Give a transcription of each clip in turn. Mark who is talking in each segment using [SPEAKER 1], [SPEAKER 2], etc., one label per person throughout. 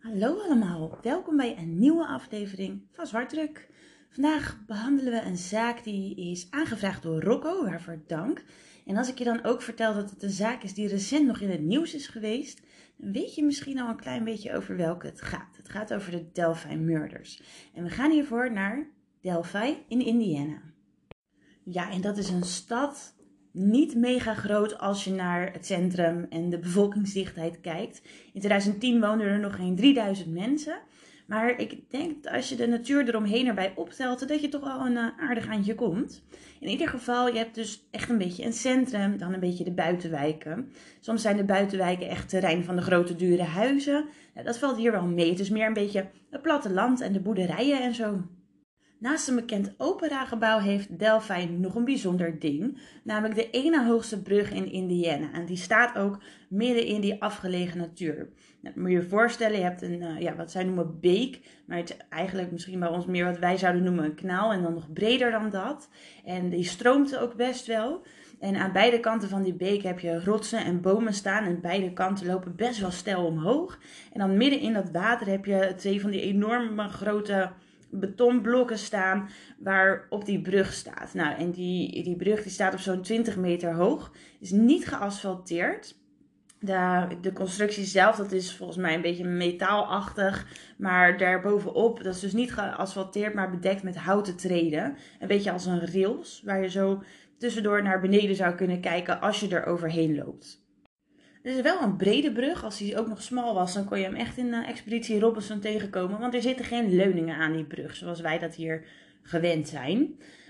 [SPEAKER 1] Hallo allemaal, welkom bij een nieuwe aflevering van Zwartdruk. Vandaag behandelen we een zaak die is aangevraagd door Rocco, waarvoor dank. En als ik je dan ook vertel dat het een zaak is die recent nog in het nieuws is geweest, dan weet je misschien al een klein beetje over welke het gaat. Het gaat over de Delphi Murders. En we gaan hiervoor naar Delphi in Indiana. Ja, en dat is een stad niet mega groot als je naar het centrum en de bevolkingsdichtheid kijkt. In 2010 woonden er nog geen 3000 mensen. Maar ik denk dat als je de natuur eromheen erbij optelt, dat je toch wel een uh, aardig aandje komt. In ieder geval, je hebt dus echt een beetje een centrum, dan een beetje de buitenwijken. Soms zijn de buitenwijken echt terrein van de grote dure huizen. Ja, dat valt hier wel mee. Het is meer een beetje het platteland en de boerderijen en zo. Naast een bekend operagebouw heeft Delphi nog een bijzonder ding, namelijk de ene hoogste brug in Indiana. En die staat ook midden in die afgelegen natuur. Nou, moet je je voorstellen, je hebt een, uh, ja, wat zij noemen beek, maar het is eigenlijk misschien bij ons meer wat wij zouden noemen een kanaal en dan nog breder dan dat. En die stroomt ook best wel. En aan beide kanten van die beek heb je rotsen en bomen staan. En beide kanten lopen best wel stijl omhoog. En dan midden in dat water heb je twee van die enorme grote betonblokken staan waar op die brug staat. Nou, en die, die brug die staat op zo'n 20 meter hoog. Is niet geasfalteerd. De, de constructie zelf, dat is volgens mij een beetje metaalachtig. Maar daarbovenop, dat is dus niet geasfalteerd, maar bedekt met houten treden. Een beetje als een rails, waar je zo tussendoor naar beneden zou kunnen kijken als je er overheen loopt. Het is wel een brede brug. Als die ook nog smal was, dan kon je hem echt in uh, Expeditie Robinson tegenkomen. Want er zitten geen leuningen aan die brug, zoals wij dat hier gewend zijn.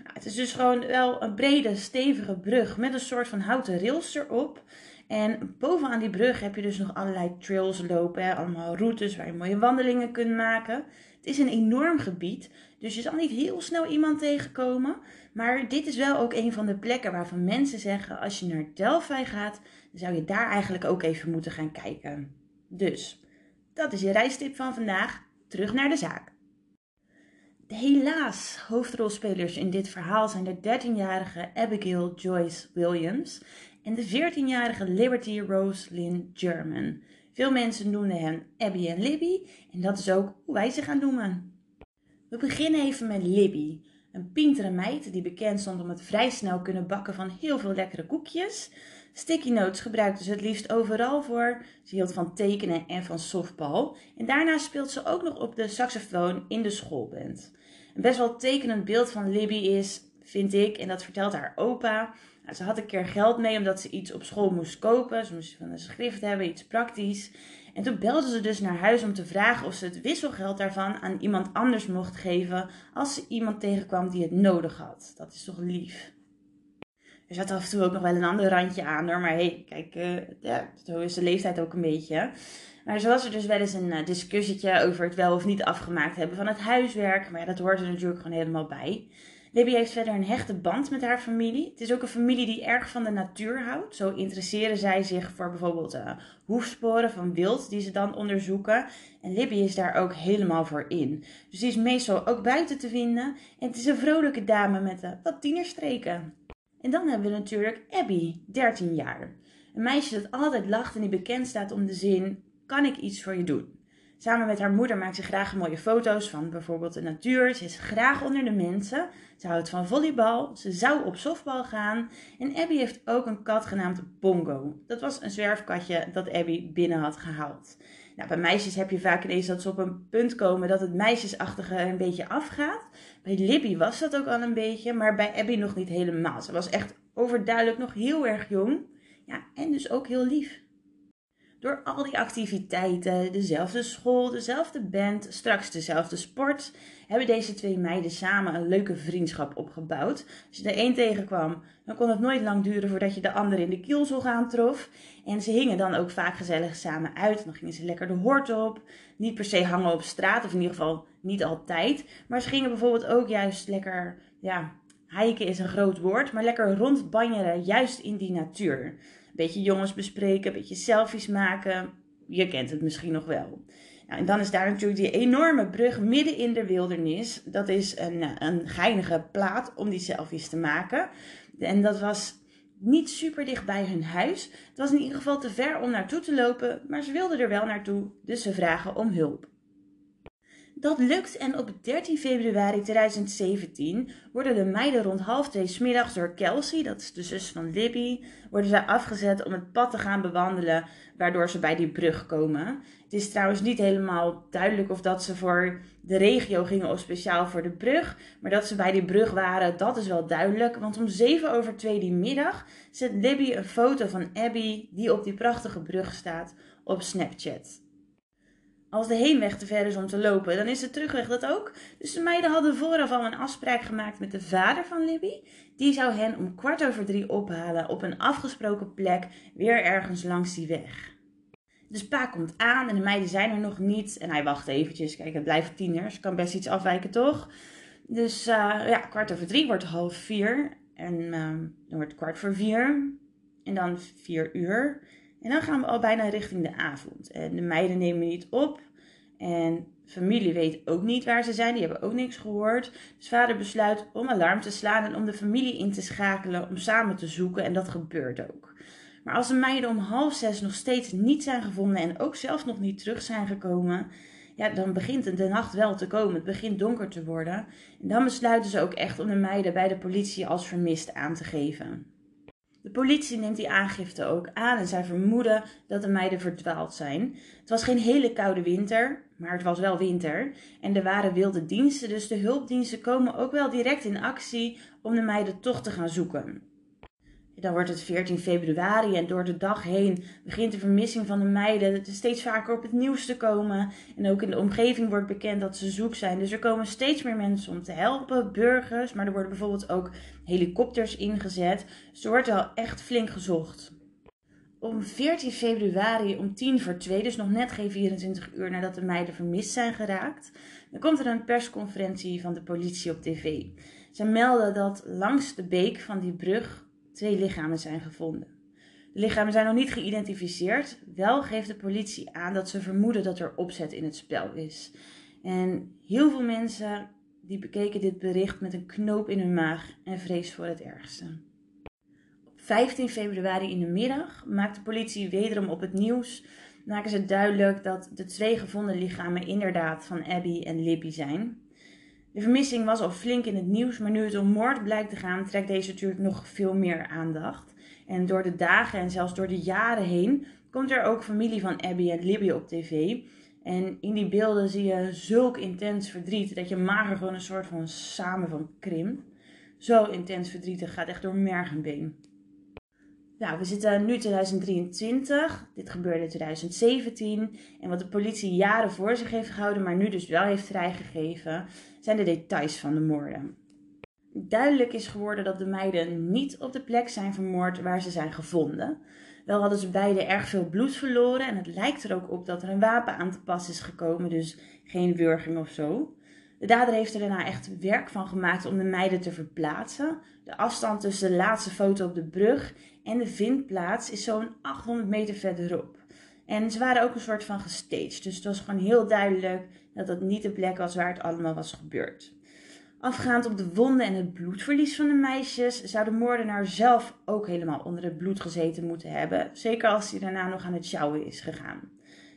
[SPEAKER 1] Nou, het is dus gewoon wel een brede, stevige brug met een soort van houten rails erop. En bovenaan die brug heb je dus nog allerlei trails lopen. Allemaal routes waar je mooie wandelingen kunt maken. Het is een enorm gebied. Dus je zal niet heel snel iemand tegenkomen. Maar dit is wel ook een van de plekken waarvan mensen zeggen: als je naar Delphi gaat, zou je daar eigenlijk ook even moeten gaan kijken. Dus, dat is je reistip van vandaag. Terug naar de zaak. Helaas, hoofdrolspelers in dit verhaal zijn de 13-jarige Abigail Joyce Williams en de 14-jarige Liberty Rose Lynn German. Veel mensen noemen hen Abby en Libby en dat is ook hoe wij ze gaan noemen. We beginnen even met Libby, een pintere meid die bekend stond om het vrij snel kunnen bakken van heel veel lekkere koekjes. Sticky notes gebruikte ze het liefst overal voor. Ze hield van tekenen en van softbal. En daarna speelt ze ook nog op de saxofoon in de schoolband. Een best wel tekenend beeld van Libby is, vind ik, en dat vertelt haar opa. Nou, ze had een keer geld mee omdat ze iets op school moest kopen. Ze moest van een schrift hebben, iets praktisch. En toen belde ze dus naar huis om te vragen of ze het wisselgeld daarvan aan iemand anders mocht geven als ze iemand tegenkwam die het nodig had. Dat is toch lief. Er zat af en toe ook nog wel een ander randje aan hoor. Maar hey, kijk, uh, ja, zo is de leeftijd ook een beetje. Maar zo was er dus wel eens een uh, discussietje over het wel of niet afgemaakt hebben van het huiswerk. Maar ja, dat hoort er natuurlijk gewoon helemaal bij. Libby heeft verder een hechte band met haar familie. Het is ook een familie die erg van de natuur houdt. Zo interesseren zij zich voor bijvoorbeeld uh, hoefsporen van wild die ze dan onderzoeken. En Libby is daar ook helemaal voor in. Dus die is meestal ook buiten te vinden. En het is een vrolijke dame met uh, wat tienerstreken. En dan hebben we natuurlijk Abby, 13 jaar. Een meisje dat altijd lacht en die bekend staat om de zin: kan ik iets voor je doen? Samen met haar moeder maakt ze graag mooie foto's van bijvoorbeeld de natuur. Ze is graag onder de mensen. Ze houdt van volleybal. Ze zou op softbal gaan. En Abby heeft ook een kat genaamd Bongo. Dat was een zwerfkatje dat Abby binnen had gehaald. Nou, bij meisjes heb je vaak ineens dat ze op een punt komen dat het meisjesachtige een beetje afgaat. Bij Libby was dat ook al een beetje, maar bij Abby nog niet helemaal. Ze was echt overduidelijk nog heel erg jong. Ja, en dus ook heel lief. Door al die activiteiten, dezelfde school, dezelfde band, straks dezelfde sport, hebben deze twee meiden samen een leuke vriendschap opgebouwd. Als je de een tegenkwam, dan kon het nooit lang duren voordat je de ander in de kielzog aantrof. En ze hingen dan ook vaak gezellig samen uit. Dan gingen ze lekker de hort op. Niet per se hangen op straat, of in ieder geval niet altijd. Maar ze gingen bijvoorbeeld ook juist lekker, ja, hiken is een groot woord, maar lekker rondbanjeren, juist in die natuur beetje jongens bespreken, een beetje selfies maken. Je kent het misschien nog wel. Nou, en dan is daar natuurlijk die enorme brug midden in de wildernis. Dat is een, een geinige plaat om die selfies te maken. En dat was niet super dicht bij hun huis. Het was in ieder geval te ver om naartoe te lopen, maar ze wilden er wel naartoe, dus ze vragen om hulp. Dat lukt en op 13 februari 2017 worden de meiden rond half twee smiddags door Kelsey, dat is de zus van Libby, worden zij afgezet om het pad te gaan bewandelen, waardoor ze bij die brug komen. Het is trouwens niet helemaal duidelijk of dat ze voor de regio gingen of speciaal voor de brug, maar dat ze bij die brug waren, dat is wel duidelijk, want om 7 over 2 die middag zet Libby een foto van Abby die op die prachtige brug staat op Snapchat als de heenweg te ver is om te lopen, dan is de terugweg dat ook. Dus de meiden hadden vooraf al een afspraak gemaakt met de vader van Libby. Die zou hen om kwart over drie ophalen op een afgesproken plek, weer ergens langs die weg. Dus pa komt aan en de meiden zijn er nog niet. En hij wacht eventjes. Kijk, het blijven tieners. Kan best iets afwijken, toch? Dus uh, ja, kwart over drie wordt half vier. En uh, dan wordt kwart voor vier. En dan vier uur. En dan gaan we al bijna richting de avond. En de meiden nemen niet op. En familie weet ook niet waar ze zijn. Die hebben ook niks gehoord. Dus vader besluit om alarm te slaan en om de familie in te schakelen om samen te zoeken. En dat gebeurt ook. Maar als de meiden om half zes nog steeds niet zijn gevonden en ook zelf nog niet terug zijn gekomen, ja, dan begint de nacht wel te komen. Het begint donker te worden. En dan besluiten ze ook echt om de meiden bij de politie als vermist aan te geven. De politie neemt die aangifte ook aan en zij vermoeden dat de meiden verdwaald zijn. Het was geen hele koude winter, maar het was wel winter. En er waren wilde diensten, dus de hulpdiensten komen ook wel direct in actie om de meiden toch te gaan zoeken. Dan wordt het 14 februari en door de dag heen begint de vermissing van de meiden steeds vaker op het nieuws te komen. En ook in de omgeving wordt bekend dat ze zoek zijn. Dus er komen steeds meer mensen om te helpen, burgers. Maar er worden bijvoorbeeld ook helikopters ingezet. Dus er wordt wel echt flink gezocht. Om 14 februari om 10 voor 2, dus nog net geen 24 uur nadat de meiden vermist zijn geraakt, dan komt er een persconferentie van de politie op tv. Ze melden dat langs de beek van die brug twee lichamen zijn gevonden. De lichamen zijn nog niet geïdentificeerd. Wel geeft de politie aan dat ze vermoeden dat er opzet in het spel is. En heel veel mensen die bekeken dit bericht met een knoop in hun maag en vrees voor het ergste. Op 15 februari in de middag maakt de politie wederom op het nieuws maken ze duidelijk dat de twee gevonden lichamen inderdaad van Abby en Libby zijn. De vermissing was al flink in het nieuws, maar nu het om moord blijkt te gaan, trekt deze natuurlijk nog veel meer aandacht. En door de dagen en zelfs door de jaren heen komt er ook familie van Abby en Libby op tv. En in die beelden zie je zulk intens verdriet dat je mager gewoon een soort van samen van krimpt. Zo intens verdrietig, gaat echt door merg en been. Nou, we zitten nu 2023. Dit gebeurde in 2017. En wat de politie jaren voor zich heeft gehouden, maar nu dus wel heeft vrijgegeven, zijn de details van de moorden. Duidelijk is geworden dat de meiden niet op de plek zijn vermoord waar ze zijn gevonden. Wel hadden ze beide erg veel bloed verloren en het lijkt er ook op dat er een wapen aan te pas is gekomen, dus geen wurging of zo. De dader heeft er daarna echt werk van gemaakt om de meiden te verplaatsen. De afstand tussen de laatste foto op de brug en de vindplaats is zo'n 800 meter verderop. En ze waren ook een soort van gestaged. Dus het was gewoon heel duidelijk dat dat niet de plek was waar het allemaal was gebeurd. Afgaand op de wonden en het bloedverlies van de meisjes, zou de moordenaar zelf ook helemaal onder het bloed gezeten moeten hebben. Zeker als hij daarna nog aan het sjouwen is gegaan.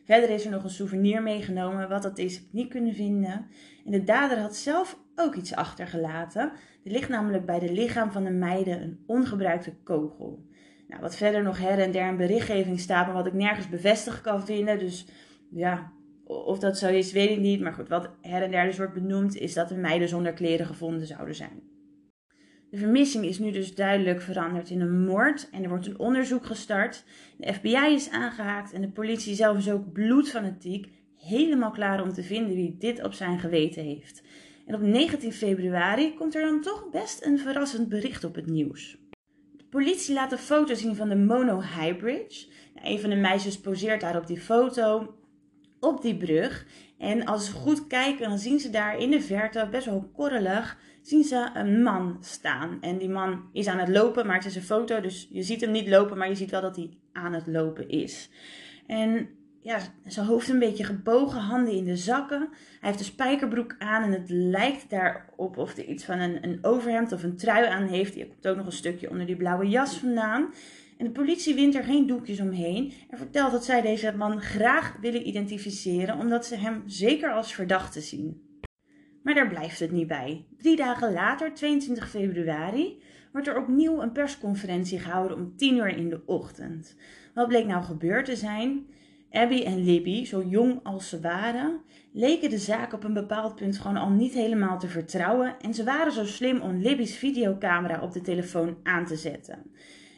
[SPEAKER 1] Verder is er nog een souvenir meegenomen, wat dat is, niet kunnen vinden. En de dader had zelf ook iets achtergelaten. Er ligt namelijk bij de lichaam van de meiden een ongebruikte kogel. Nou, wat verder nog her en der in berichtgeving staat, maar wat ik nergens bevestigd kan vinden. Dus ja, of dat zo is, weet ik niet. Maar goed, wat her en der dus wordt benoemd, is dat de meiden zonder kleren gevonden zouden zijn. De vermissing is nu dus duidelijk veranderd in een moord en er wordt een onderzoek gestart. De FBI is aangehaakt en de politie zelf is ook bloedfanatiek, helemaal klaar om te vinden wie dit op zijn geweten heeft. En op 19 februari komt er dan toch best een verrassend bericht op het nieuws. De politie laat een foto zien van de Mono High Bridge. Nou, een van de meisjes poseert daar op die foto op die brug. En als ze goed kijken, dan zien ze daar in de verte, best wel korrelig, zien ze een man staan. En die man is aan het lopen, maar het is een foto, dus je ziet hem niet lopen, maar je ziet wel dat hij aan het lopen is. En ja, zijn hoofd een beetje gebogen, handen in de zakken. Hij heeft een spijkerbroek aan en het lijkt daarop of hij iets van een, een overhemd of een trui aan heeft. Je komt ook nog een stukje onder die blauwe jas vandaan. En de politie wint er geen doekjes omheen en vertelt dat zij deze man graag willen identificeren, omdat ze hem zeker als verdachte zien. Maar daar blijft het niet bij. Drie dagen later, 22 februari, wordt er opnieuw een persconferentie gehouden om 10 uur in de ochtend. Wat bleek nou gebeurd te zijn? Abby en Libby, zo jong als ze waren, leken de zaak op een bepaald punt gewoon al niet helemaal te vertrouwen en ze waren zo slim om Libby's videocamera op de telefoon aan te zetten.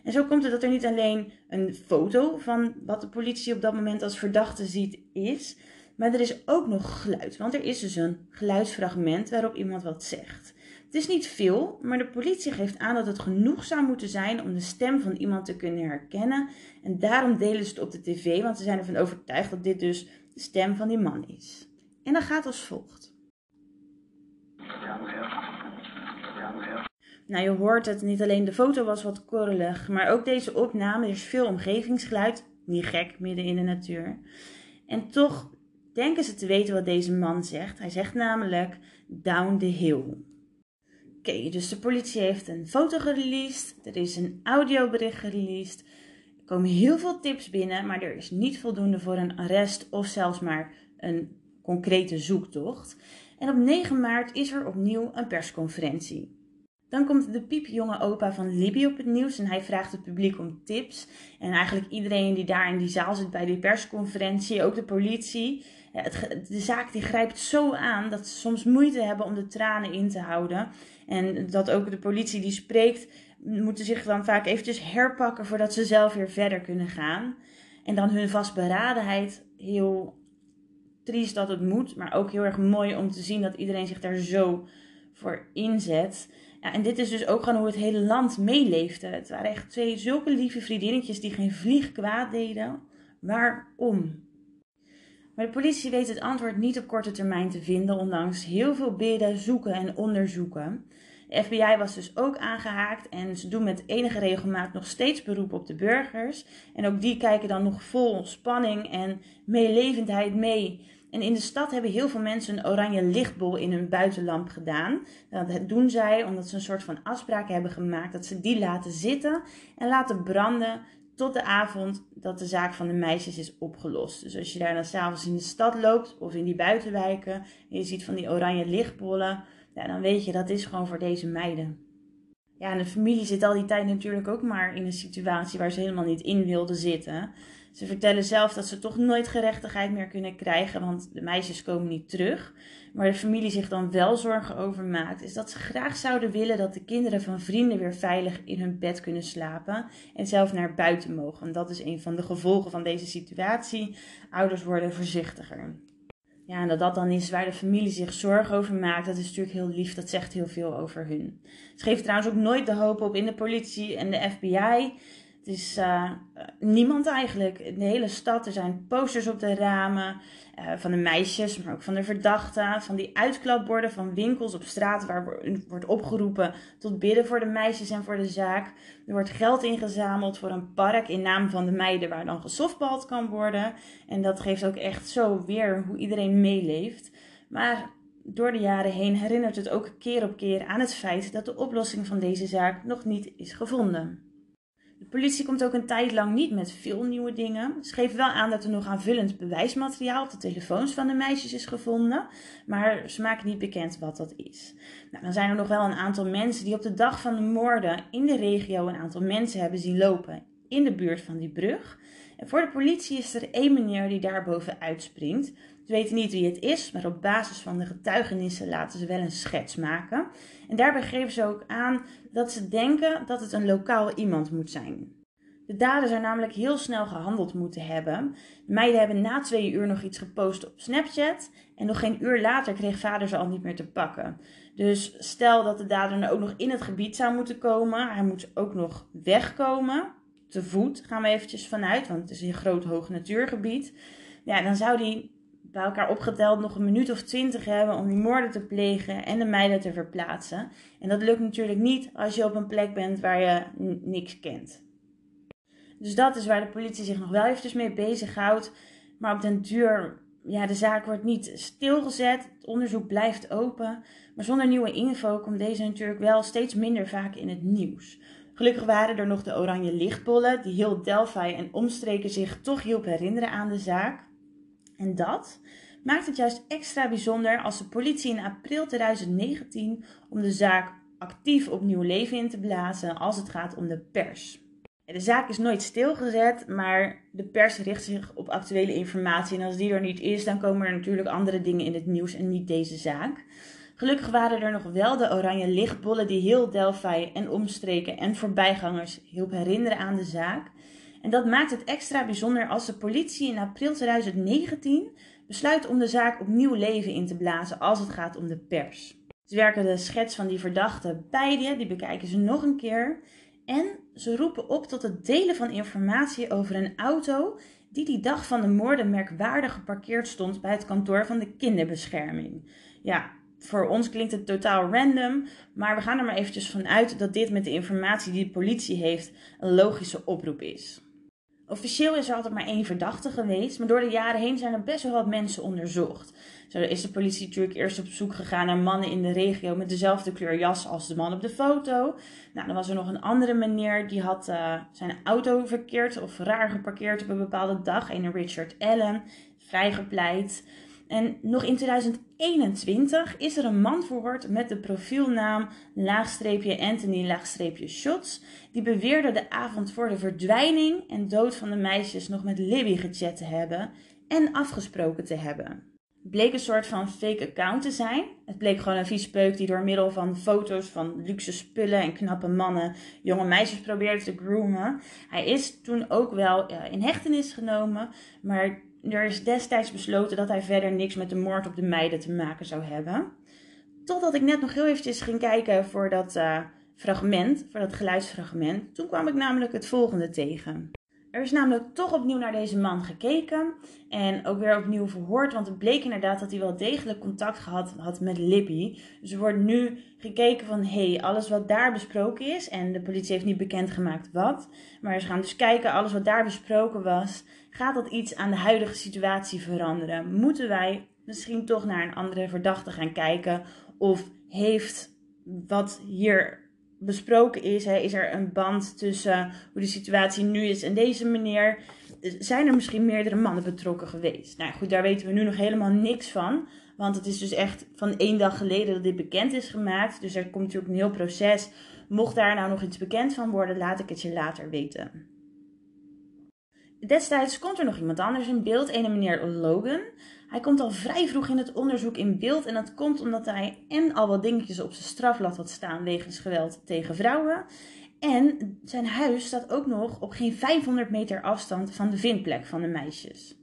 [SPEAKER 1] En zo komt het dat er niet alleen een foto van wat de politie op dat moment als verdachte ziet is, maar er is ook nog geluid. Want er is dus een geluidsfragment waarop iemand wat zegt. Het is niet veel, maar de politie geeft aan dat het genoeg zou moeten zijn om de stem van iemand te kunnen herkennen. En daarom delen ze het op de tv, want ze zijn ervan overtuigd dat dit dus de stem van die man is. En dat gaat als volgt. Nou, je hoort het, niet alleen de foto was wat korrelig, maar ook deze opname. Er is veel omgevingsgeluid, niet gek, midden in de natuur. En toch denken ze te weten wat deze man zegt. Hij zegt namelijk down the hill. Oké, dus de politie heeft een foto gereleased, er is een audiobericht gereleased. Er komen heel veel tips binnen, maar er is niet voldoende voor een arrest of zelfs maar een concrete zoektocht. En op 9 maart is er opnieuw een persconferentie. Dan komt de piepjonge opa van Libby op het nieuws en hij vraagt het publiek om tips. En eigenlijk iedereen die daar in die zaal zit bij die persconferentie, ook de politie. Het, de zaak die grijpt zo aan dat ze soms moeite hebben om de tranen in te houden. En dat ook de politie die spreekt, moeten zich dan vaak eventjes herpakken voordat ze zelf weer verder kunnen gaan. En dan hun vastberadenheid, heel triest dat het moet, maar ook heel erg mooi om te zien dat iedereen zich daar zo voor inzet. Ja, en dit is dus ook gewoon hoe het hele land meeleefde. Het waren echt twee zulke lieve vriendinnetjes die geen vlieg kwaad deden. Waarom? Maar de politie weet het antwoord niet op korte termijn te vinden, ondanks heel veel bidden, zoeken en onderzoeken. De FBI was dus ook aangehaakt en ze doen met enige regelmaat nog steeds beroep op de burgers. En ook die kijken dan nog vol spanning en meelevendheid mee. En in de stad hebben heel veel mensen een oranje lichtbol in hun buitenlamp gedaan. Dat doen zij omdat ze een soort van afspraak hebben gemaakt dat ze die laten zitten en laten branden tot de avond dat de zaak van de meisjes is opgelost. Dus als je daar dan s'avonds in de stad loopt of in die buitenwijken en je ziet van die oranje lichtbollen, dan weet je dat is gewoon voor deze meiden. Ja, en de familie zit al die tijd natuurlijk ook maar in een situatie waar ze helemaal niet in wilden zitten. Ze vertellen zelf dat ze toch nooit gerechtigheid meer kunnen krijgen, want de meisjes komen niet terug. Maar de familie zich dan wel zorgen over maakt, is dat ze graag zouden willen dat de kinderen van vrienden weer veilig in hun bed kunnen slapen en zelf naar buiten mogen. dat is een van de gevolgen van deze situatie. Ouders worden voorzichtiger. Ja, en dat dat dan is waar de familie zich zorgen over maakt, dat is natuurlijk heel lief. Dat zegt heel veel over hun. Ze geven trouwens ook nooit de hoop op in de politie en de FBI. Het is uh, niemand eigenlijk. De hele stad, er zijn posters op de ramen uh, van de meisjes, maar ook van de verdachten. Van die uitklapborden van winkels op straat waar wordt opgeroepen tot bidden voor de meisjes en voor de zaak. Er wordt geld ingezameld voor een park in naam van de meiden waar dan gesoftbald kan worden. En dat geeft ook echt zo weer hoe iedereen meeleeft. Maar door de jaren heen herinnert het ook keer op keer aan het feit dat de oplossing van deze zaak nog niet is gevonden. Politie komt ook een tijd lang niet met veel nieuwe dingen. Ze geven wel aan dat er nog aanvullend bewijsmateriaal op de telefoons van de meisjes is gevonden, maar ze maken niet bekend wat dat is. Nou, dan zijn er nog wel een aantal mensen die op de dag van de moorden in de regio een aantal mensen hebben zien lopen in de buurt van die brug. En voor de politie is er één meneer die daarboven uitspringt. Ze weten niet wie het is, maar op basis van de getuigenissen laten ze wel een schets maken. En daarbij geven ze ook aan dat ze denken dat het een lokaal iemand moet zijn. De daden zijn namelijk heel snel gehandeld moeten hebben. De meiden hebben na twee uur nog iets gepost op Snapchat. En nog geen uur later kreeg vader ze al niet meer te pakken. Dus stel dat de dader nou ook nog in het gebied zou moeten komen. Hij moet ook nog wegkomen. Te voet gaan we eventjes vanuit, want het is een groot hoog natuurgebied. Ja, dan zou hij bij elkaar opgeteld nog een minuut of twintig hebben om die moorden te plegen en de meiden te verplaatsen. En dat lukt natuurlijk niet als je op een plek bent waar je niks kent. Dus dat is waar de politie zich nog wel eventjes mee bezighoudt. Maar op den duur, ja, de zaak wordt niet stilgezet. Het onderzoek blijft open. Maar zonder nieuwe info komt deze natuurlijk wel steeds minder vaak in het nieuws. Gelukkig waren er nog de oranje lichtbollen die heel Delphi en omstreken zich toch hielp herinneren aan de zaak. En dat maakt het juist extra bijzonder als de politie in april 2019 om de zaak actief opnieuw leven in te blazen als het gaat om de pers. De zaak is nooit stilgezet, maar de pers richt zich op actuele informatie. En als die er niet is, dan komen er natuurlijk andere dingen in het nieuws en niet deze zaak. Gelukkig waren er nog wel de oranje lichtbollen die heel Delphi en omstreken en voorbijgangers hielp herinneren aan de zaak. En dat maakt het extra bijzonder als de politie in april 2019 besluit om de zaak opnieuw leven in te blazen als het gaat om de pers. Ze werken de schets van die verdachte bij je, die bekijken ze nog een keer. En ze roepen op tot het delen van informatie over een auto die die dag van de moorden merkwaardig geparkeerd stond bij het kantoor van de kinderbescherming. Ja, voor ons klinkt het totaal random, maar we gaan er maar eventjes van uit dat dit met de informatie die de politie heeft een logische oproep is. Officieel is er altijd maar één verdachte geweest, maar door de jaren heen zijn er best wel wat mensen onderzocht. Zo is de politie natuurlijk eerst op zoek gegaan naar mannen in de regio met dezelfde kleur jas als de man op de foto. Nou, dan was er nog een andere meneer die had uh, zijn auto verkeerd of raar geparkeerd op een bepaalde dag. Een Richard Allen, vrijgepleit. En nog in 2021 is er een man verhoord met de profielnaam laagstreepje Anthony laagstreepje Shots. Die beweerde de avond voor de verdwijning en dood van de meisjes nog met Libby gechat te hebben en afgesproken te hebben. Bleek een soort van fake account te zijn. Het bleek gewoon een viespeuk die door middel van foto's van luxe spullen en knappe mannen jonge meisjes probeerde te groomen. Hij is toen ook wel in hechtenis genomen, maar er is destijds besloten dat hij verder niks met de moord op de meiden te maken zou hebben. Totdat ik net nog heel eventjes ging kijken voor dat uh, fragment, voor dat geluidsfragment. Toen kwam ik namelijk het volgende tegen. Er is namelijk toch opnieuw naar deze man gekeken en ook weer opnieuw verhoord, want het bleek inderdaad dat hij wel degelijk contact gehad had met Libby. Dus er wordt nu gekeken van, hé, hey, alles wat daar besproken is, en de politie heeft niet bekendgemaakt wat, maar ze gaan dus kijken, alles wat daar besproken was, gaat dat iets aan de huidige situatie veranderen? Moeten wij misschien toch naar een andere verdachte gaan kijken of heeft wat hier besproken is. Hè, is er een band tussen hoe de situatie nu is en deze meneer? Zijn er misschien meerdere mannen betrokken geweest? Nou goed, daar weten we nu nog helemaal niks van. Want het is dus echt van één dag geleden dat dit bekend is gemaakt. Dus er komt natuurlijk een heel proces. Mocht daar nou nog iets bekend van worden, laat ik het je later weten. Destijds komt er nog iemand anders in beeld, een meneer Logan. Hij komt al vrij vroeg in het onderzoek in beeld en dat komt omdat hij en al wat dingetjes op zijn strafblad had staan wegens geweld tegen vrouwen. En zijn huis staat ook nog op geen 500 meter afstand van de vindplek van de meisjes.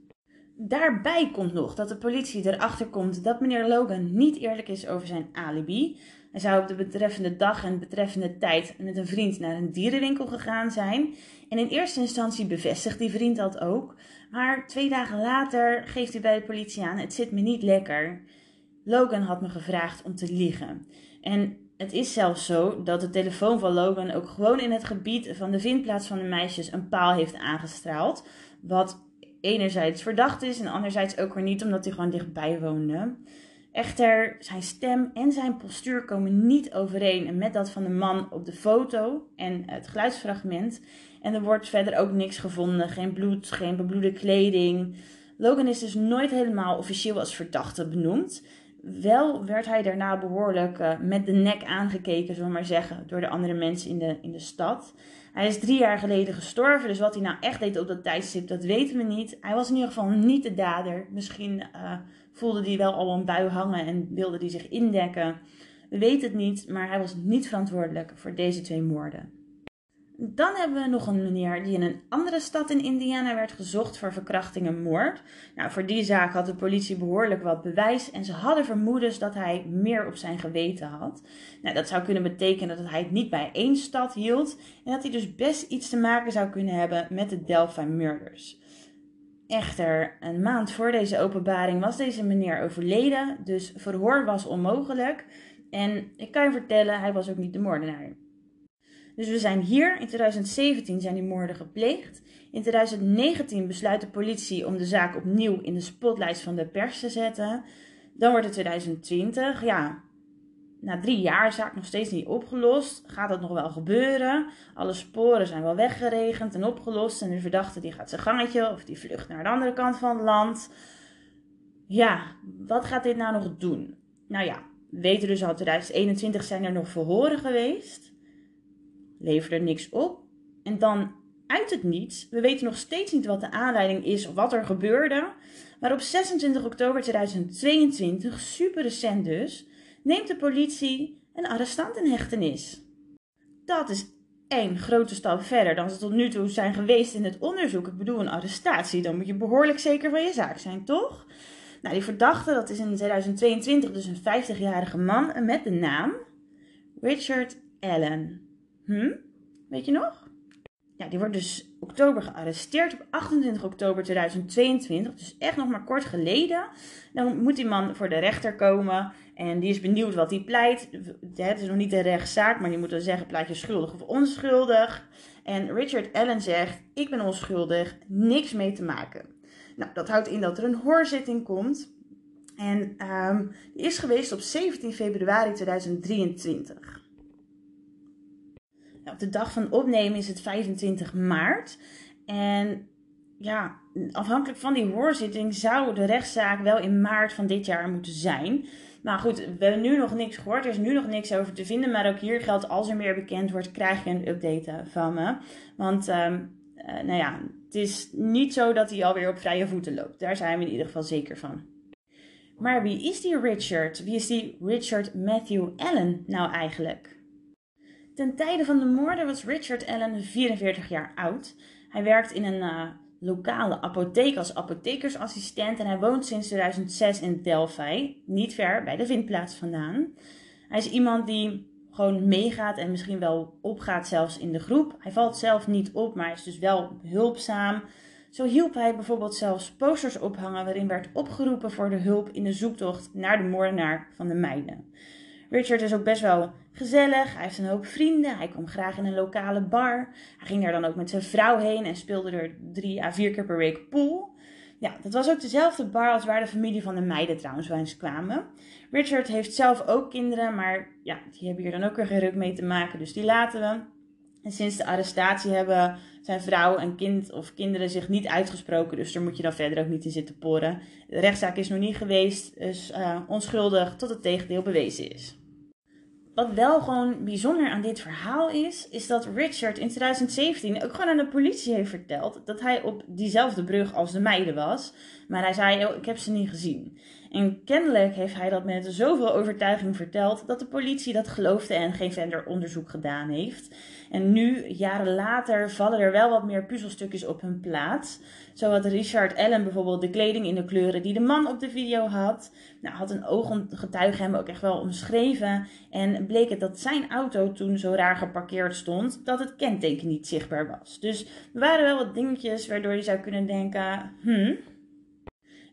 [SPEAKER 1] Daarbij komt nog dat de politie erachter komt dat meneer Logan niet eerlijk is over zijn alibi. Hij zou op de betreffende dag en betreffende tijd met een vriend naar een dierenwinkel gegaan zijn. En in eerste instantie bevestigt die vriend dat ook. Maar twee dagen later geeft hij bij de politie aan: het zit me niet lekker. Logan had me gevraagd om te liegen. En het is zelfs zo dat de telefoon van Logan ook gewoon in het gebied van de vindplaats van de meisjes een paal heeft aangestraald. Wat enerzijds verdacht is en anderzijds ook weer niet, omdat hij gewoon dichtbij woonde. Echter, zijn stem en zijn postuur komen niet overeen met dat van de man op de foto en het geluidsfragment. En er wordt verder ook niks gevonden, geen bloed, geen bebloede kleding. Logan is dus nooit helemaal officieel als verdachte benoemd. Wel werd hij daarna behoorlijk uh, met de nek aangekeken, zullen we maar zeggen, door de andere mensen in de, in de stad. Hij is drie jaar geleden gestorven, dus wat hij nou echt deed op dat tijdstip, dat weten we niet. Hij was in ieder geval niet de dader. Misschien uh, voelde hij wel al een bui hangen en wilde hij zich indekken. We weten het niet, maar hij was niet verantwoordelijk voor deze twee moorden. Dan hebben we nog een meneer die in een andere stad in Indiana werd gezocht voor verkrachting en moord. Nou, voor die zaak had de politie behoorlijk wat bewijs en ze hadden vermoedens dat hij meer op zijn geweten had. Nou, dat zou kunnen betekenen dat hij het niet bij één stad hield en dat hij dus best iets te maken zou kunnen hebben met de Delphi Murders. Echter, een maand voor deze openbaring was deze meneer overleden, dus verhoor was onmogelijk. En ik kan je vertellen, hij was ook niet de moordenaar. Dus we zijn hier, in 2017 zijn die moorden gepleegd. In 2019 besluit de politie om de zaak opnieuw in de spotlights van de pers te zetten. Dan wordt het 2020. Ja, na drie jaar is zaak nog steeds niet opgelost. Gaat dat nog wel gebeuren? Alle sporen zijn wel weggeregend en opgelost. En de verdachte die gaat zijn gangetje of die vlucht naar de andere kant van het land. Ja, wat gaat dit nou nog doen? Nou ja, we weten dus al 2021 zijn er nog verhoren geweest. Leverde niks op. En dan uit het niets, we weten nog steeds niet wat de aanleiding is of wat er gebeurde. Maar op 26 oktober 2022, super recent dus, neemt de politie een arrestant in hechtenis. Dat is één grote stap verder dan ze tot nu toe zijn geweest in het onderzoek. Ik bedoel, een arrestatie, dan moet je behoorlijk zeker van je zaak zijn, toch? Nou, die verdachte, dat is in 2022 dus een 50-jarige man met de naam Richard Allen. Hm? Weet je nog? Ja, die wordt dus oktober gearresteerd op 28 oktober 2022, dus echt nog maar kort geleden. Dan moet die man voor de rechter komen en die is benieuwd wat hij pleit. Het is nog niet een rechtszaak, maar die moet dan zeggen: pleit je schuldig of onschuldig? En Richard Allen zegt: Ik ben onschuldig, niks mee te maken. Nou, dat houdt in dat er een hoorzitting komt. En um, die is geweest op 17 februari 2023. Nou, op de dag van opnemen is het 25 maart. En ja, afhankelijk van die hoorzitting zou de rechtszaak wel in maart van dit jaar moeten zijn. Maar goed, we hebben nu nog niks gehoord. Er is nu nog niks over te vinden. Maar ook hier geldt, als er meer bekend wordt, krijg je een update van me. Want, um, uh, nou ja, het is niet zo dat hij alweer op vrije voeten loopt. Daar zijn we in ieder geval zeker van. Maar wie is die Richard? Wie is die Richard Matthew Allen nou eigenlijk? Ten tijde van de moorden was Richard Allen 44 jaar oud. Hij werkt in een uh, lokale apotheek als apothekersassistent en hij woont sinds 2006 in Delphi, niet ver bij de vindplaats vandaan. Hij is iemand die gewoon meegaat en misschien wel opgaat zelfs in de groep. Hij valt zelf niet op, maar is dus wel hulpzaam. Zo hielp hij bijvoorbeeld zelfs posters ophangen waarin werd opgeroepen voor de hulp in de zoektocht naar de moordenaar van de meiden. Richard is ook best wel gezellig. Hij heeft een hoop vrienden. Hij kwam graag in een lokale bar. Hij ging daar dan ook met zijn vrouw heen en speelde er drie à vier keer per week pool. Ja, dat was ook dezelfde bar als waar de familie van de meiden trouwens wel eens kwamen. Richard heeft zelf ook kinderen, maar ja, die hebben hier dan ook weer geen ruk mee te maken, dus die laten we. En sinds de arrestatie hebben zijn vrouw en kind of kinderen zich niet uitgesproken, dus daar moet je dan verder ook niet in zitten poren. De rechtszaak is nog niet geweest, dus onschuldig tot het tegendeel bewezen is. Wat wel gewoon bijzonder aan dit verhaal is, is dat Richard in 2017 ook gewoon aan de politie heeft verteld dat hij op diezelfde brug als de meiden was. Maar hij zei, oh, ik heb ze niet gezien. En kennelijk heeft hij dat met zoveel overtuiging verteld dat de politie dat geloofde en geen verder onderzoek gedaan heeft. En nu, jaren later, vallen er wel wat meer puzzelstukjes op hun plaats. Zo had Richard Allen bijvoorbeeld de kleding in de kleuren die de man op de video had. Nou, had een ooggetuige hem ook echt wel omschreven. En bleek het dat zijn auto toen zo raar geparkeerd stond, dat het kenteken niet zichtbaar was. Dus er waren wel wat dingetjes waardoor je zou kunnen denken, hmm,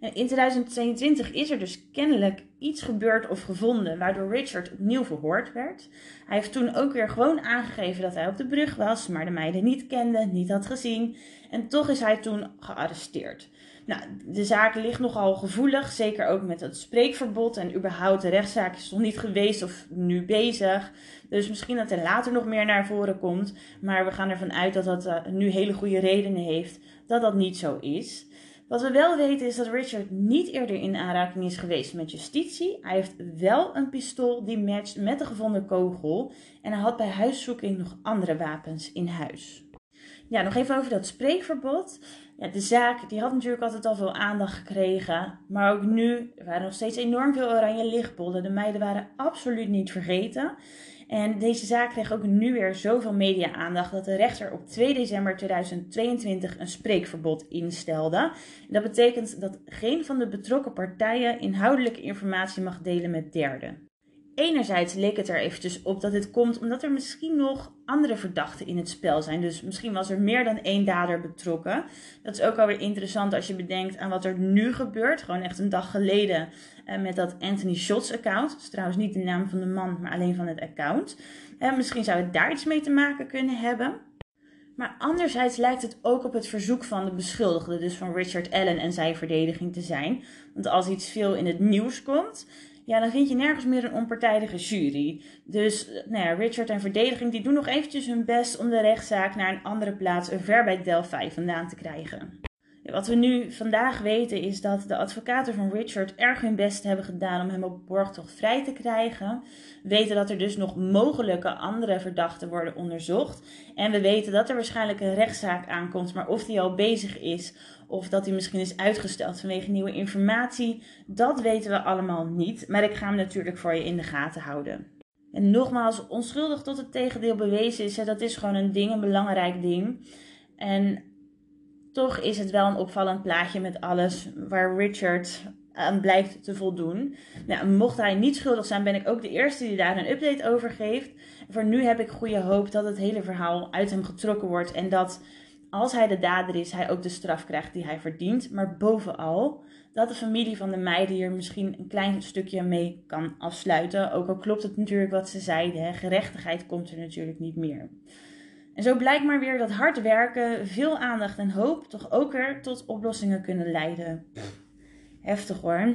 [SPEAKER 1] in 2022 is er dus kennelijk iets gebeurd of gevonden waardoor Richard opnieuw verhoord werd. Hij heeft toen ook weer gewoon aangegeven dat hij op de brug was, maar de meiden niet kende, niet had gezien. En toch is hij toen gearresteerd. Nou, de zaak ligt nogal gevoelig, zeker ook met het spreekverbod. En überhaupt, de rechtszaak is nog niet geweest of nu bezig. Dus misschien dat er later nog meer naar voren komt. Maar we gaan ervan uit dat dat uh, nu hele goede redenen heeft dat dat niet zo is. Wat we wel weten is dat Richard niet eerder in aanraking is geweest met justitie. Hij heeft wel een pistool die matcht met de gevonden kogel. En hij had bij huiszoeking nog andere wapens in huis. Ja, nog even over dat spreekverbod. Ja, de zaak die had natuurlijk altijd al veel aandacht gekregen. Maar ook nu er waren nog steeds enorm veel oranje lichtbollen. De meiden waren absoluut niet vergeten. En deze zaak kreeg ook nu weer zoveel media-aandacht dat de rechter op 2 december 2022 een spreekverbod instelde. dat betekent dat geen van de betrokken partijen inhoudelijke informatie mag delen met derden. Enerzijds leek het er eventjes op dat dit komt omdat er misschien nog andere verdachten in het spel zijn. Dus misschien was er meer dan één dader betrokken. Dat is ook alweer interessant als je bedenkt aan wat er nu gebeurt. Gewoon echt een dag geleden uh, met dat Anthony Shots account. Dat is trouwens niet de naam van de man, maar alleen van het account. Uh, misschien zou het daar iets mee te maken kunnen hebben. Maar anderzijds lijkt het ook op het verzoek van de beschuldigde, dus van Richard Allen en zijn verdediging te zijn. Want als iets veel in het nieuws komt, ja, dan vind je nergens meer een onpartijdige jury. Dus nou ja, Richard en verdediging die doen nog eventjes hun best om de rechtszaak naar een andere plaats ver bij Delphi vandaan te krijgen. Wat we nu vandaag weten is dat de advocaten van Richard erg hun best hebben gedaan om hem op borgtocht vrij te krijgen. We weten dat er dus nog mogelijke andere verdachten worden onderzocht. En we weten dat er waarschijnlijk een rechtszaak aankomt, maar of die al bezig is of dat hij misschien is uitgesteld vanwege nieuwe informatie, dat weten we allemaal niet. Maar ik ga hem natuurlijk voor je in de gaten houden. En nogmaals, onschuldig tot het tegendeel bewezen is, dat is gewoon een ding, een belangrijk ding. En toch is het wel een opvallend plaatje met alles waar Richard aan blijkt te voldoen. Nou, mocht hij niet schuldig zijn, ben ik ook de eerste die daar een update over geeft. Voor nu heb ik goede hoop dat het hele verhaal uit hem getrokken wordt en dat als hij de dader is, hij ook de straf krijgt die hij verdient. Maar bovenal dat de familie van de meiden hier misschien een klein stukje mee kan afsluiten. Ook al klopt het natuurlijk wat ze zeiden, hè? gerechtigheid komt er natuurlijk niet meer. En zo blijkt maar weer dat hard werken, veel aandacht en hoop toch ook weer tot oplossingen kunnen leiden. Heftig hoor.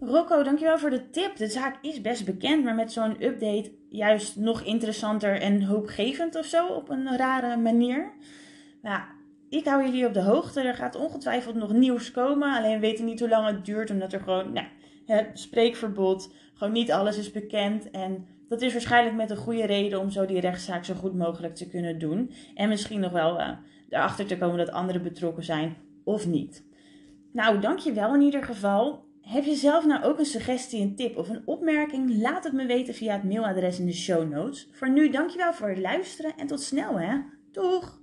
[SPEAKER 1] Rocco, dankjewel voor de tip. De zaak is best bekend, maar met zo'n update juist nog interessanter en hoopgevend of zo op een rare manier. Ja, ik hou jullie op de hoogte. Er gaat ongetwijfeld nog nieuws komen. Alleen we weten niet hoe lang het duurt, omdat er gewoon, nou, het spreekverbod, gewoon niet alles is bekend. En dat is waarschijnlijk met een goede reden om zo die rechtszaak zo goed mogelijk te kunnen doen. En misschien nog wel uh, erachter te komen dat anderen betrokken zijn of niet. Nou, dankjewel in ieder geval. Heb je zelf nou ook een suggestie, een tip of een opmerking? Laat het me weten via het mailadres in de show notes. Voor nu dankjewel voor het luisteren en tot snel hè. Doeg!